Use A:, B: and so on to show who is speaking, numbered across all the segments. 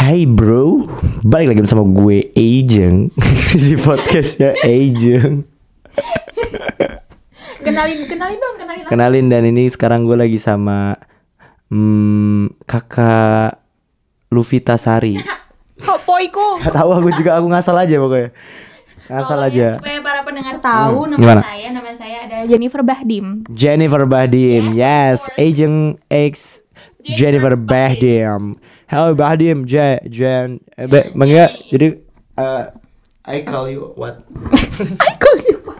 A: Hai bro, balik lagi sama gue Ejeng di podcastnya Ejeng.
B: Kenalin, kenalin dong, kenalin.
A: Kenalin dan ini sekarang gue lagi sama hmm, kakak Luvita Sari.
B: Sopoiku.
A: Gak tahu aku juga aku ngasal aja pokoknya. Ngasal
B: Oh,
A: aja.
B: ya, supaya para pendengar tahu
A: Hmm,
B: nama
A: gimana?
B: saya, nama saya adalah Jennifer Bahdim.
A: Jennifer Bahdim, yes, Ejeng X Jennifer Bahdim. Hello Bahdim, J Jen, eh, be, manggil jadi uh, I call you what?
B: Aku lupa.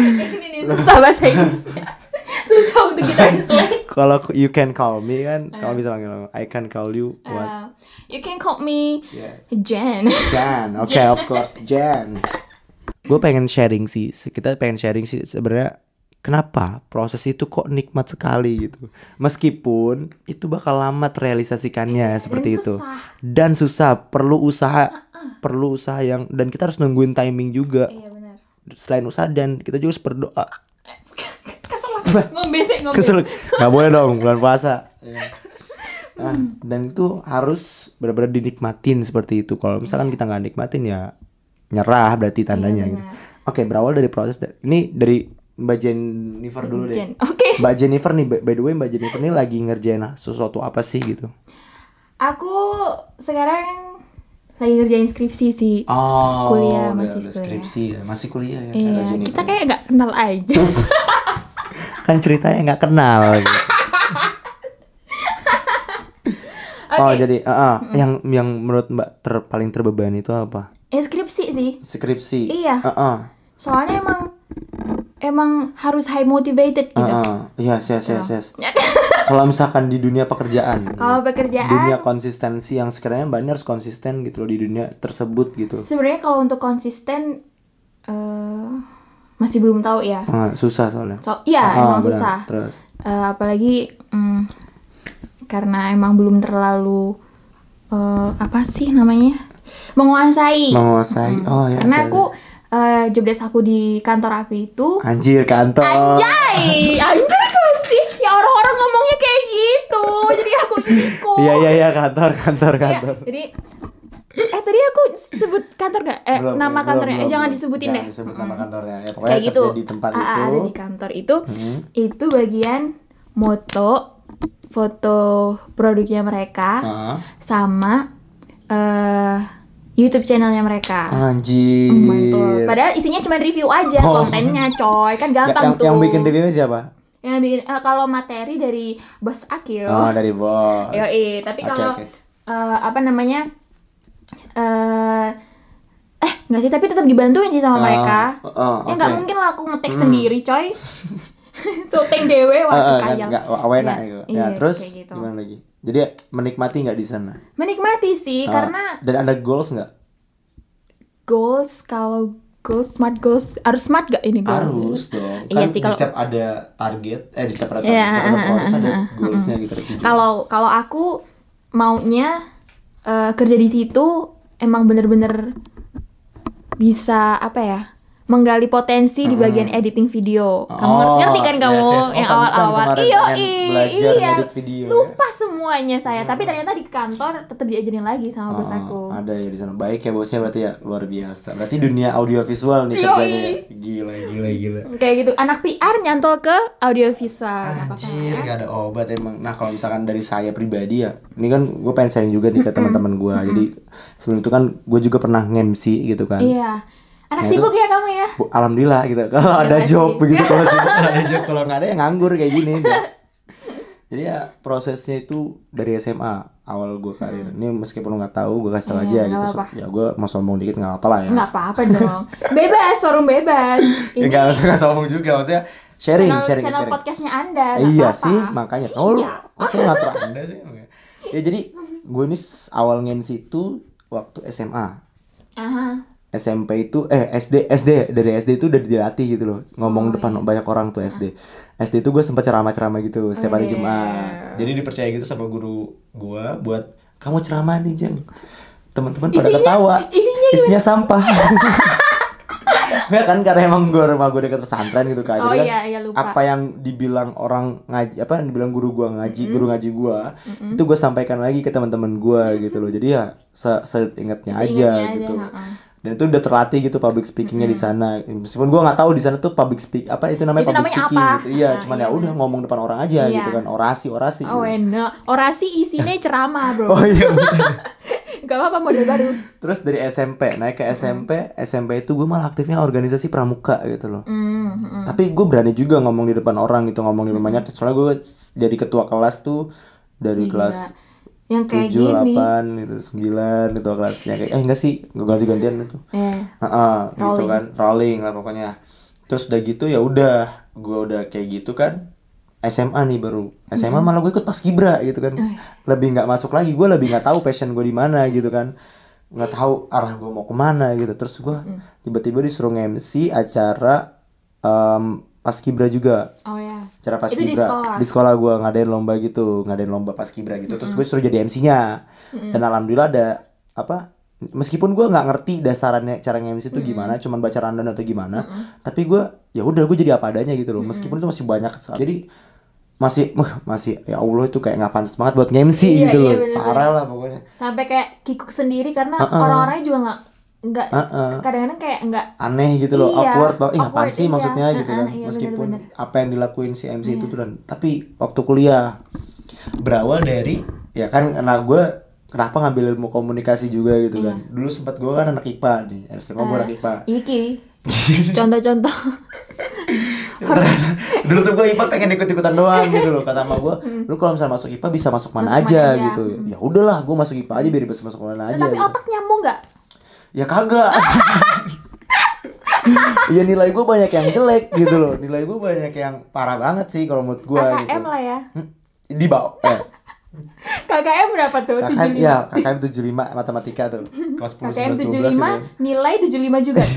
B: Ini nih susah bahasa Inggrisnya. Susah untuk kita translate.
A: Kalau you can call me kan, kamu bisa panggil aku. I can call you what?
B: Uh, you can call me
A: Yeah.
B: Jen.
A: Jan, oke of course Jan. Gue pengen sharing sih, kita pengen sharing sih sebenarnya kenapa proses itu kok nikmat sekali gitu. Meskipun itu bakal lama terrealisasikannya seperti itu.
B: susah.
A: Dan susah, perlu usaha, perlu usaha yang dan kita harus nungguin timing juga.
B: Iya benar.
A: Selain usaha dan kita juga harus berdoa.
B: Kesel aku. Ngombesek, ngombesek.
A: Kesel, nggak boleh dong bulan puasa. Nah, dan itu harus benar-benar dinikmatin seperti itu. Kalau misalkan kita nggak nikmatin ya nyerah berarti tandanya.
B: Iya,
A: gitu. Oke, berawal dari proses. Ini dari Mbak Jennifer dulu deh.
B: Jen. Oke.
A: Mbak Jennifer nih, by the way Mbak Jennifer ini lagi ngerjain sesuatu apa sih gitu?
B: Aku sekarang lagi ngerjain skripsi sih.
A: Oh,
B: Kuliah, masih kuliah.
A: skripsi ya, masih kuliah ya.
B: Iya,
A: Jennifer.
B: kita kayak gak kenal aja.
A: kan ceritanya nggak kenal. gitu. Oh,
B: Oke.
A: jadi uh, uh, yang yang menurut Mbak ter, paling terbebani itu apa?
B: Ya skripsi sih.
A: Skripsi.
B: Iya.
A: Uh, uh,
B: Soalnya emang emang harus high motivated
A: uh,
B: gitu.
A: uh. Yes, yes, yes, yes. Kalau misalkan di dunia pekerjaan,
B: Kalau pekerjaan
A: dunia konsistensi yang sekiranya Mbak harus konsisten gitu loh di dunia tersebut gitu.
B: sebenarnya kalau untuk konsisten eh masih belum tahu ya.
A: Ah, susah soalnya.
B: So, iya
A: Ah,
B: emang
A: benar.
B: susah.
A: Terus.
B: Eh, apalagi mm, karena emang belum terlalu eh, apa sih namanya menguasai.
A: Menguasai.
B: Mm.
A: Oh ya.
B: karena
A: saya-
B: aku eh, jobdesk aku di kantor aku itu
A: Anjir kantor.
B: Anjay, anjay kok sih? Ya orang-orang ngomongnya kayak gitu. Jadi aku ikut.
A: Iya iya iya kantor kantor
B: Iya,
A: kantor.
B: jadi eh tadi aku sebut kantor gak? Eh
A: Belum,
B: nama kantornya.
A: belum,
B: eh jangan disebutin
A: Jangan
B: deh.
A: disebut nama kantornya. Ya, pokoknya
B: Kayak gitu.
A: di tempat
B: Ah, ah,
A: itu.
B: ada di kantor itu.
A: Hmm.
B: Itu bagian moto, foto produknya mereka
A: Ah.
B: sama eh YouTube channelnya mereka.
A: Anjir.
B: Mantul. Padahal isinya cuma review aja
A: Oh.
B: kontennya, coy. Kan
A: Ya,
B: gampang
A: yang,
B: tuh.
A: yang bikin reviewnya siapa?
B: Yang bikin eh, kalau materi dari Bos Akil.
A: Oh dari bos.
B: Yoi, tapi kalau
A: oke.
B: eh, apa namanya? eh eh nggak sih, tapi tetap dibantuin sih sama
A: Ah,
B: mereka.
A: oh,
B: ya nggak mungkin lah aku ngetek
A: Hmm.
B: sendiri, coy. Syuting dewe
A: Eh,
B: waktu
A: eh, kan
B: kayal.
A: nggak awena
B: Iya,
A: gitu.
B: iya,
A: ya terus
B: kayak gitu.
A: gimana lagi? Jadi menikmati nggak di sana?
B: Menikmati sih
A: Ah,
B: karena
A: dan ada goals nggak?
B: goals kalau goals smart goals harus smart gak ini goals?
A: Harus dong.
B: Iya
A: Kan
B: sih, kalau-
A: setiap ada target, eh di setiap ada target,
B: Iya,
A: di setiap ada
B: ah, ah,
A: ada
B: ah, ah,
A: goalsnya gitu. ada.
B: Kalau kalau aku maunya eh, kerja di situ emang bener-bener bisa apa ya menggali potensi di
A: Hmm.
B: bagian editing video. Kamu
A: Oh,
B: ngerti- kan
A: yes,
B: kamu
A: yes. Oh,
B: yang awal-awal? Iya, iya.
A: video, ya.
B: Lupa semuanya saya, tapi ternyata di kantor tetap diajarin lagi sama bos
A: Oh,
B: aku.
A: Ada ya di sana. Baik ya bosnya berarti ya luar biasa. Berarti dunia audiovisual nih kerjanya. ya. Gila gila gila.
B: Kayak gitu. Anak PR nyantol ke audiovisual.
A: Anjir,
B: ya.
A: gak ada obat emang. Nah, kalau misalkan dari saya pribadi ya, ini kan gue pengen sharing juga nih ke teman-teman gue. Jadi sebelum itu kan gue juga pernah nge-MC gitu kan.
B: Iya. Anak
A: Nah,
B: sibuk ya kamu ya?
A: Bu, Alhamdulillah gitu. Kalau ada job begitu kalau sibuk, ada job kalau nggak ada ya nganggur kayak gini. Udah. Jadi ya prosesnya itu dari SMA awal gue karir. Ini meskipun nggak tahu, gue kasih tau
B: Iya,
A: aja gitu.
B: apa-apa.
A: Ya gue mau sombong dikit nggak apa-apa lah ya.
B: Nggak apa-apa dong. Bebas, forum bebas.
A: Ya nggak usah nggak sombong juga maksudnya sharing,
B: channel,
A: sharing,
B: channel
A: sharing.
B: podcastnya Anda.
A: iya
B: apa-apa.
A: sih, makanya. Oh,
B: Iya.
A: kok saya ngatur anda sih? Ya jadi gue ini awal nge itu waktu SMA.
B: Aha.
A: SMP itu eh SD SD dari SD itu udah dilatih gitu loh ngomong
B: Oh,
A: depan
B: iya.
A: banyak orang tuh SD SD itu gue sempat ceramah-ceramah gitu setiap hari
B: Oh, iya.
A: Jumat jadi dipercaya gitu sama guru gue buat kamu ceramah nih jeng teman-teman pada ketawa
B: isinya
A: isinya sampah Enggak kan karena emang gue rumah gue dekat pesantren gitu kan.
B: Oh
A: Jadi kan
B: iya, iya lupa.
A: apa yang dibilang orang ngaji apa yang dibilang guru gua ngaji
B: Mm-mm.
A: guru ngaji gua
B: Mm-mm.
A: itu gue sampaikan lagi ke teman-teman gua gitu loh jadi ya se seingatnya aja
B: Seingatnya
A: gitu
B: heeh.
A: Dan itu udah terlatih gitu public speakingnya di sana meskipun gua nggak tahu di sana tuh public speak apa itu namanya
B: Itu
A: public
B: namanya
A: speaking
B: apa?
A: gitu iya
B: Nah,
A: cuman
B: iya
A: ya udah
B: benar.
A: ngomong depan orang aja
B: Iya.
A: gitu kan orasi orasi
B: Oh
A: gitu.
B: enak. Orasi isinya ceramah, Bro.
A: oh iya bener.
B: Gak apa-apa model baru.
A: terus dari SMP naik ke SMP SMP itu gue malah aktifnya organisasi pramuka gitu loh
B: Hmm, hmm.
A: tapi gue berani juga ngomong di depan orang gitu ngomong di rumahnya soalnya gue jadi ketua kelas tuh dari
B: Gila.
A: kelas
B: yang kayak
A: tujuh
B: gini.
A: delapan gitu sembilan ketua kelasnya. Kayak eh enggak sih gue ganti gantian itu
B: Eh,
A: Heeh, gitu
B: Rolling.
A: kan. Rolling lah pokoknya. Terus udah gitu ya udah gue udah kayak gitu kan SMA nih baru. SMA malah gue ikut pas kibra gitu kan.
B: Eh.
A: lebih nggak masuk lagi gue lebih nggak tahu passion gue di mana gitu kan. Nggak tahu arah gue mau ke mana gitu. Terus gue tiba-tiba disuruh MC acara em, pas kibra juga.
B: Oh ya.
A: acara pas
B: Itu di sekolah?
A: di sekolah gue ngadain lomba gitu ngadain lomba pas kibra gitu. Terus gue suruh jadi MC-nya dan alhamdulillah ada apa meskipun gue nggak ngerti dasarannya cara nge-MC itu gimana cuman baca rundown atau gimana tapi gue ya udah gue jadi apa adanya gitu loh. Meskipun itu masih banyak. Jadi masih masih ya Allah itu kayak nggak pantas banget buat nge-MC
B: Iya,
A: gitu
B: iya,
A: loh.
B: bener-bener.
A: parah lah pokoknya.
B: Sampai kayak kikuk sendiri karena
A: Heeh.
B: orang-orangnya juga nggak nggak
A: Heeh.
B: kadang-kadang kayak nggak
A: aneh gitu loh
B: Iya,
A: awkward banget ih apaan
B: awkward,
A: sih
B: iya.
A: maksudnya gitu
B: Heeh,
A: kan
B: iya,
A: meskipun
B: bener-bener.
A: apa yang dilakuin si MC itu tuh dan tapi waktu kuliah berawal dari ya kan karena gue kenapa ngambil ilmu komunikasi juga gitu kan
B: Iya.
A: dulu sempat gue kan anak IPA nih SMA gue
B: Eh.
A: anak IPA
B: iki. Contoh-contoh.
A: dulu tuh gue IPA pengen ikut-ikutan doang gitu loh kata sama gue lu kalau misalnya masuk IPA bisa masuk mana
B: Hmm. Masuk
A: aja
B: mana aja.
A: gitu ya udahlah gue masuk IPA aja biar bisa masuk mana aja
B: Tapi
A: gitu.
B: otak nyambung nggak?
A: Ya kagak. Iya nilai gue banyak yang jelek gitu loh. Nilai gue banyak yang parah banget sih kalau menurut gue
B: KKM
A: gitu.
B: lah ya.
A: Di bawah. Eh,
B: KKM berapa tuh?
A: KKM
B: 75.
A: ya, KKM 75 matematika tuh. Kelas 10
B: KKM
A: 11 12 gitu.
B: 75, nilai 75 juga.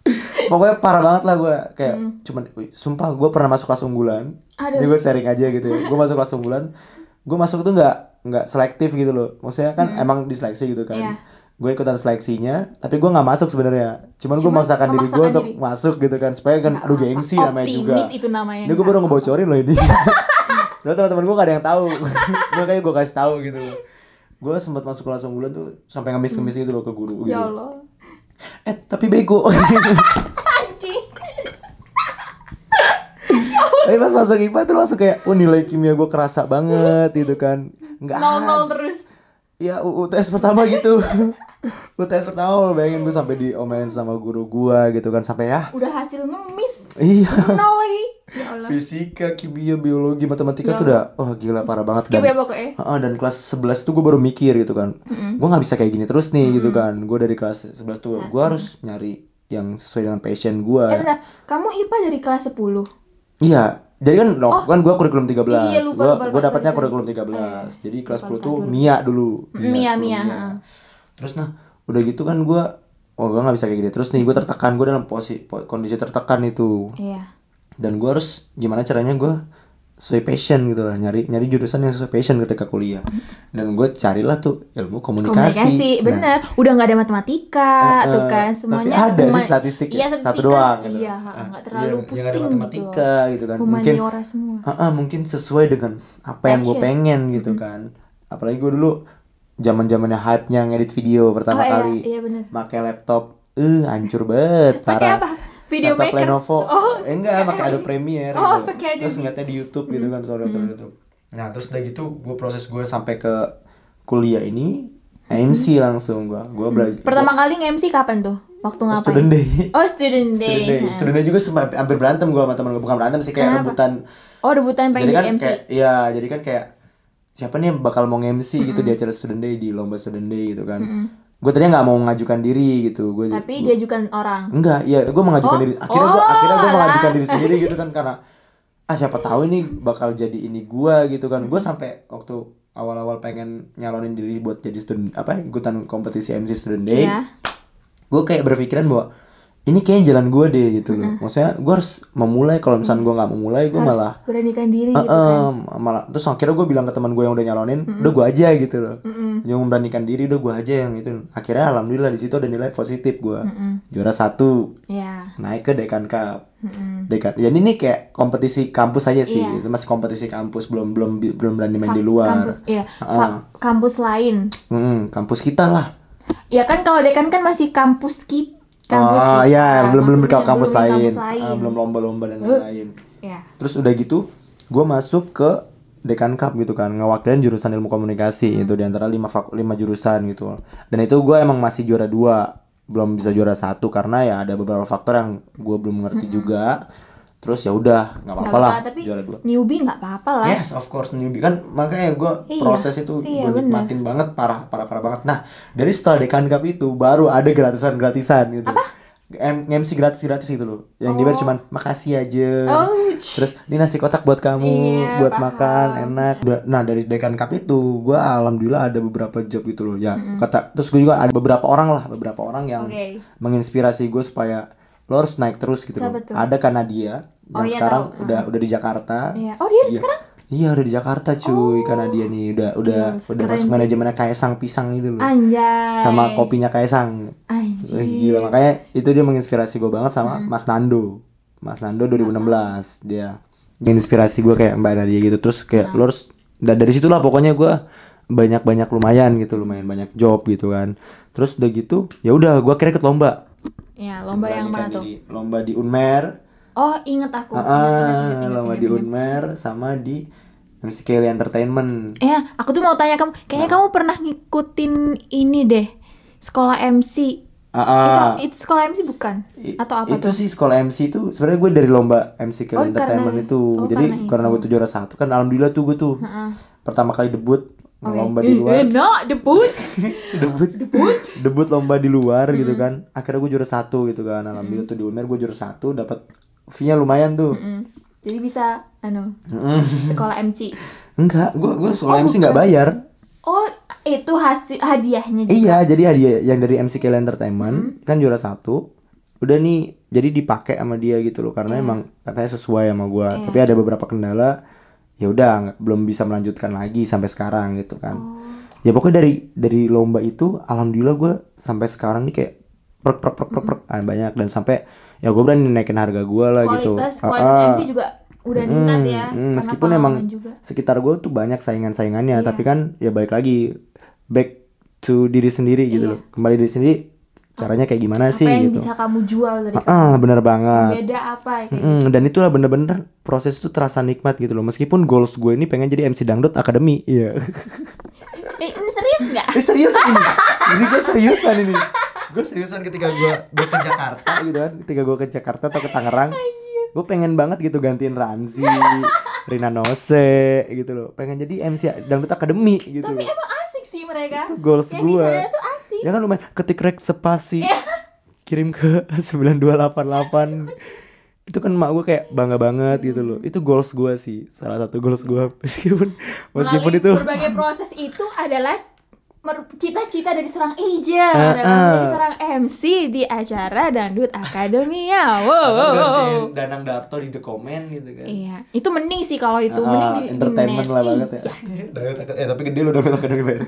A: Iya. Pokoknya parah banget lah gue kayak
B: Hmm.
A: cuman wih, sumpah gue pernah masuk kelas unggulan.
B: Aduh.
A: Ini gue sharing aja gitu ya. Gue masuk kelas unggulan. Gue masuk tuh nggak nggak selektif gitu loh. Maksudnya kan emang diseleksi gitu kan.
B: Hmm.
A: Gue ikutan seleksinya, tapi gue nggak masuk sebenarnya. Cuman gue
B: Cuman
A: memaksakan diri gue untuk
B: diri.
A: masuk gitu kan, supaya kan aduh gengsi namanya juga.
B: Itu namanya.
A: Ini gue baru ngebocorin loh ini. Soalnya teman-teman gue gak ada yang tahu. gue kayak gue kasih tahu gitu. Gue sempat masuk kelas unggulan tuh sampai ngemis-ngemis gitu loh ke guru gitu.
B: Ya Allah.
A: Eh tapi bego.
B: Anjing.
A: Tapi pas masuk IPA tuh langsung kayak, oh nilai kimia gue kerasa banget gitu kan. Enggak.
B: Nol-nol terus.
A: Ya UTS pertama gitu. UTS pertama lo bayangin gue sampai diomelin sama guru gue gitu kan sampai ya.
B: Udah hasil ngemis.
A: Iya.
B: Nol lagi. Ya Allah.
A: Fisika, kimia, biologi, matematika
B: Ya
A: tuh udah wah gila parah banget
B: Skip
A: dan
B: ya pokoknya.
A: Heeh, dan kelas 11 tuh gue baru mikir gitu kan. Gue nggak bisa kayak gini terus nih gitu kan. Gue dari kelas 11 tuh gue harus nyari yang sesuai dengan passion gue.
B: Eh bentar, kamu IPA dari kelas 10.
A: Iya. Jadi kan no, kan gue kurikulum 13.
B: Iya, lupa,
A: Gue dapatnya kurikulum 13.
B: Eh,
A: Jadi kelas
B: lupa,
A: 10 tuh
B: dulu.
A: Mia dulu.
B: Mia,
A: 10
B: Mia, heeh.
A: Terus nah, udah gitu kan gue Oh gue gak bisa kayak gini Terus nih gue tertekan Gue dalam posisi po- kondisi tertekan itu
B: Iya.
A: Dan gue harus Gimana caranya gue Sesuai passion gitu lah Nyari nyari jurusan yang sesuai passion ketika kuliah Dan gue carilah tuh Ilmu komunikasi,
B: Komunikasi,
A: Nah,
B: bener. Udah nggak ada matematika
A: Eh,
B: tuh
A: eh,
B: kan
A: tapi
B: semuanya.
A: ada
B: huma-
A: sih statistik ya,
B: Iya,
A: satu
B: statistika.
A: doang gitu.
B: Iya,
A: Ah,
B: nggak terlalu
A: iya, yang ada
B: pusing
A: matematika gitu kan.
B: gitu.
A: Mungkin
B: Humaniora semua.
A: Ah, ah, mungkin sesuai dengan apa yang gue pengen gitu kan. Apalagi gue dulu zaman zamannya hype nya ngedit video pertama
B: oh iya,
A: kali.
B: iya bener.
A: Pakai laptop, eh hancur banget,
B: Pakai
A: parah.
B: apa? Video
A: laptop
B: maker.
A: Lenovo.
B: Oh,
A: eh, enggak, pakai Adobe Premiere
B: Oh,
A: gitu.
B: Adobe.
A: Terus ngeliatnya di YouTube gitu kan, tutorial YouTube. Nah, terus udah gitu gue proses gue sampai ke kuliah ini MC langsung gue. Gue belajar.
B: Pertama kali nge-MC kapan tuh? Waktu ngapain?
A: Student Day.
B: Oh, student day.
A: Student Day.
B: Nah.
A: Student Day juga sempat hampir berantem gue sama temen gue bukan berantem sih kayak
B: Kenapa?
A: rebutan.
B: Oh, rebutan pengen
A: Jadi kan
B: MC.
A: kayak iya, jadi kan kayak siapa nih yang bakal mau MC gitu di acara Student Day di lomba Student Day gitu kan. Gue tadinya nggak mau mengajukan diri gitu. Gue
B: Tapi diajukan orang.
A: enggak, iya gue mengajukan
B: Oh,
A: diri. Akhirnya gue
B: oh,
A: akhirnya gue mengajukan diri sendiri gitu kan karena ah siapa tahu ini bakal jadi ini gue gitu kan. Gue sampai waktu awal-awal pengen nyalonin diri buat jadi student apa ikutan kompetisi MC Student Day
B: Iya.
A: gue kayak berpikiran bahwa ini kayaknya jalan gue deh gitu loh maksudnya gue harus memulai kalau misalnya gue nggak memulai gue malah
B: beranikan diri
A: Eh,
B: gitu kan.
A: malah terus akhirnya gue bilang ke teman gue yang udah nyalonin udah gue aja gitu loh yang memberanikan diri udah gue aja yang itu akhirnya alhamdulillah di situ ada nilai positif gue
B: Mm-mm.
A: juara satu
B: Ya.
A: naik ke dekan cup
B: Mm-mm.
A: dekan ya ini kayak kompetisi kampus aja sih
B: Iya.
A: itu masih kompetisi kampus belum belum belum berani main
B: Fa-
A: di luar
B: Kampus, iya. Fa-
A: Ah.
B: kampus lain.
A: Mm, kampus kita lah
B: Ya kan kalau dekan kan masih kampus kita. Kampus
A: oh
B: kita.
A: ya belum belum ke kampus lain,
B: kampus lain.
A: Ah, belum lomba-lomba dan lain-lain
B: Ya.
A: terus udah gitu gue masuk ke dekan cup gitu kan ngewakilin jurusan ilmu komunikasi
B: Hmm.
A: itu di antara lima lima jurusan gitu dan itu gue emang masih juara dua belum bisa juara satu karena ya ada beberapa faktor yang gue belum ngerti juga terus ya udah nggak
B: Hmm.
A: Apa-apa lah
B: tapi
A: juara dua
B: newbie nggak apa-apa lah.
A: Yes, of course newbie kan makanya gue
B: Iya,
A: proses itu
B: iya,
A: gue nikmatin banget parah parah parah banget. Nah dari setelah dekan cup itu baru ada gratisan gratisan gitu. Apa? MC gratis gratis gitu loh. Yang dibayar
B: Oh.
A: cuman makasih aja.
B: Ouch.
A: Terus ini nasi kotak buat kamu,
B: Iya,
A: buat
B: paham.
A: makan enak. Nah dari dekan cup itu gue alhamdulillah ada beberapa job gitu loh. Ya kata terus gue juga ada beberapa orang lah beberapa orang yang
B: Oke.
A: menginspirasi gue supaya lo harus naik terus gitu loh. Ada karena dia
B: Oh,
A: yang
B: iya,
A: sekarang
B: tahu.
A: udah udah di Jakarta.
B: Iya. Oh dia
A: Iya.
B: sekarang?
A: Iya udah di Jakarta cuy karena dia nih udah udah
B: Yes,
A: udah
B: keren
A: masuk manajemennya Kaisang Pisang gitu loh.
B: Anjay.
A: Sama kopinya Kaisang. Eh, Gila makanya itu dia menginspirasi gue banget sama Mas Nando. Mas Nando 2016 dia menginspirasi gue kayak Mbak Nadia gitu terus kayak lo harus dan dari situlah pokoknya gue banyak-banyak lumayan gitu lumayan banyak job gitu kan. Terus udah gitu ya udah gue kira ikut lomba.
B: Ya, lomba yang mana tuh?
A: Lomba di Unmer.
B: Oh, inget aku.
A: Ah, ah, lomba di. Unmer sama di MC Kelly Entertainment.
B: Eh, aku tuh mau tanya kamu, kayaknya
A: Nah.
B: kamu pernah ngikutin ini deh. Sekolah MC.
A: Ah, ah.
B: Itu, itu sekolah MC bukan? Atau apa
A: itu
B: tuh?
A: sih sekolah MC itu sebenarnya gue dari lomba MC Kelly
B: Oh,
A: Entertainment
B: karena-
A: itu
B: oh,
A: jadi
B: karena
A: gue tuh juara satu kan alhamdulillah tuh gue tuh pertama kali debut. Lomba di luar
B: Eh, Enak, debut.
A: debut debut lomba di luar gitu kan akhirnya gue juara satu gitu kan alhamdulillah tuh di Unmer gue juara satu dapat fee-nya lumayan tuh
B: Mm. Jadi bisa anu,
A: Mm.
B: sekolah MC.
A: enggak gue gue sekolah
B: Oh,
A: MC nggak
B: bukan.
A: bayar
B: Oh, itu hasil hadiahnya juga.
A: Iya, jadi hadiah yang dari MC Kelly Entertainment kan juara satu. Udah nih, jadi dipakai sama dia gitu loh karena emang katanya sesuai sama gua.
B: Iya.
A: Tapi ada beberapa kendala. Ya udah, belum bisa melanjutkan lagi sampai sekarang gitu kan.
B: Oh.
A: Ya pokoknya dari dari lomba itu, alhamdulillah gua sampai sekarang nih kayak prek prek prek prek, prek, ah, banyak dan sampai ya gue berani naikin harga gua lah gitu.
B: Kualitas,
A: Ah,
B: kualitas. MC juga udah
A: Mm,
B: meningkat ya.
A: mm, meskipun emang
B: juga.
A: sekitar gue tuh banyak saingan-saingannya
B: Iya.
A: tapi kan ya balik lagi back to diri sendiri gitu
B: Iya.
A: loh kembali diri sendiri caranya kayak gimana sih
B: apa yang
A: gitu.
B: bisa kamu jual dari
A: Ah, ah, bener banget.
B: Beda apa ya kayak
A: Mm, dan itulah bener-bener proses itu terasa nikmat gitu loh. Meskipun goals gue ini pengen jadi MC Dangdut Academy iya.
B: Eh, ini serius nggak?
A: eh seriusan ini. Ini gue seriusan ini. Gue seriusan ketika gue gue ke Jakarta gitu kan. Ketika gue ke Jakarta atau ke Tangerang gue pengen banget gitu gantiin Ramzi Rina Nose gitu loh. Pengen jadi MC Dangdut Academy gitu
B: Tapi
A: loh.
B: emang asik sih mereka.
A: itu goals
B: Yang
A: gue
B: tuh.
A: Ya kan lumayan ketik rek sepasi
B: Iya.
A: kirim ke 9288 itu kan mak gue kayak bangga banget gitu loh itu goals gue sih salah satu goals gue meskipun meskipun
B: Melalui
A: itu
B: berbagai proses itu adalah cita-cita dari seorang agent dan
A: ah.
B: dari seorang MC di acara Dangdut Academy ya. Wow, wow,
A: Danang Darto di the comment gitu kan
B: Iya, itu mending sih kalau itu
A: Ah,
B: mending di, di
A: entertainment
B: net.
A: lah banget ya.
B: Iya.
A: Dangdut Acad- eh tapi gede loh Dangdut Academy bayar.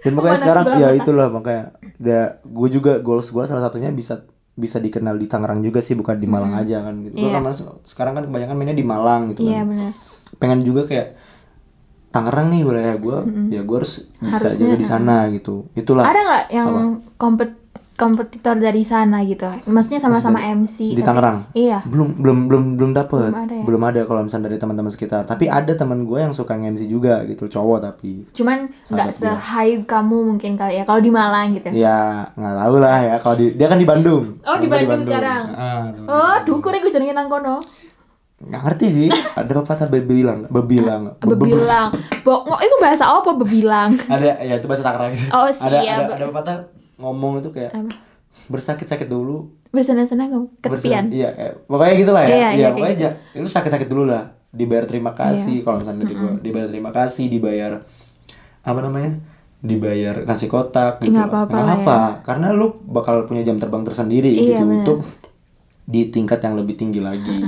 A: Dan pokoknya
B: Mana
A: sekarang ya
B: mata.
A: itulah makanya ya gue juga goals gue salah satunya bisa bisa dikenal di Tangerang juga sih bukan di Malang aja kan gitu.
B: Iya.
A: kan sekarang kan kebanyakan mainnya di Malang gitu
B: Iya
A: kan.
B: benar.
A: Pengen juga kayak Tangerang nih wilayah gue, ya gue harus bisa
B: Harusnya,
A: jaga di sana gitu. Itulah.
B: Ada nggak yang kompet kompetitor dari sana gitu? Maksudnya sama-sama MC.
A: di
B: tapi-
A: Tangerang?
B: Iya.
A: belum belum belum belum dapet
B: Belum ada ya?
A: belum ada kalau misalnya dari teman-teman sekitar tapi ada teman gue yang suka nge-MC juga gitu cowok tapi
B: Cuman nggak
A: Sahabat
B: se-hype kamu mungkin kali ya kalau di Malang gitu.
A: ya nggak tahu lah ya kalau di dia kan di Bandung
B: Oh, di
A: Temen gua
B: Bandung sekarang.
A: Ah,
B: Oh, dukur ya gue jenengin nang kono.
A: nggak ngerti sih ada pepatah bebilang bebilang Be- be-
B: Bebilang. Bo, ngo- itu bahasa apa bebilang?
A: ada ya itu bahasa Tangerang
B: Oh,
A: ada
B: siap.
A: ada ada pepatah ngomong itu kayak
B: Apa?
A: bersakit-sakit dulu
B: Bersenang-senang kamu ketepian.
A: Iya eh, pokoknya gitu lah ya
B: Iya,
A: iya,
B: iya,
A: pokoknya
B: gitu.
A: ja- lu sakit-sakit dulu lah dibayar terima kasih kalau misalnya dari gua dibayar terima kasih dibayar apa namanya dibayar nasi kotak gitu
B: Nggak apa-apa
A: Nggak
B: lah
A: apa karena lu bakal punya jam terbang tersendiri
B: Iya,
A: gitu
B: benar.
A: untuk di tingkat yang lebih tinggi lagi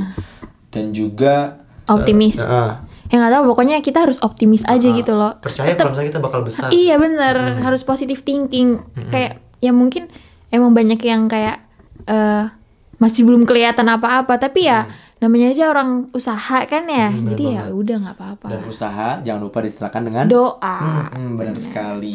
A: dan juga
B: Optimis.
A: Ah,
B: ya nggak tahu pokoknya kita harus optimis aja
A: Ah,
B: gitu loh
A: Percaya
B: Tetep-
A: kalau misalnya kita bakal besar.
B: Iya bener,
A: Mm-mm.
B: harus positive thinking.
A: Mm-mm.
B: Kayak ya mungkin emang banyak yang kayak eh masih belum kelihatan apa-apa, tapi ya namanya aja orang usaha kan ya.
A: Mm, bener
B: Jadi ya udah nggak apa-apa.
A: Dan usaha jangan lupa disertakan dengan
B: Doa.
A: Hmm, hmm, benar sekali.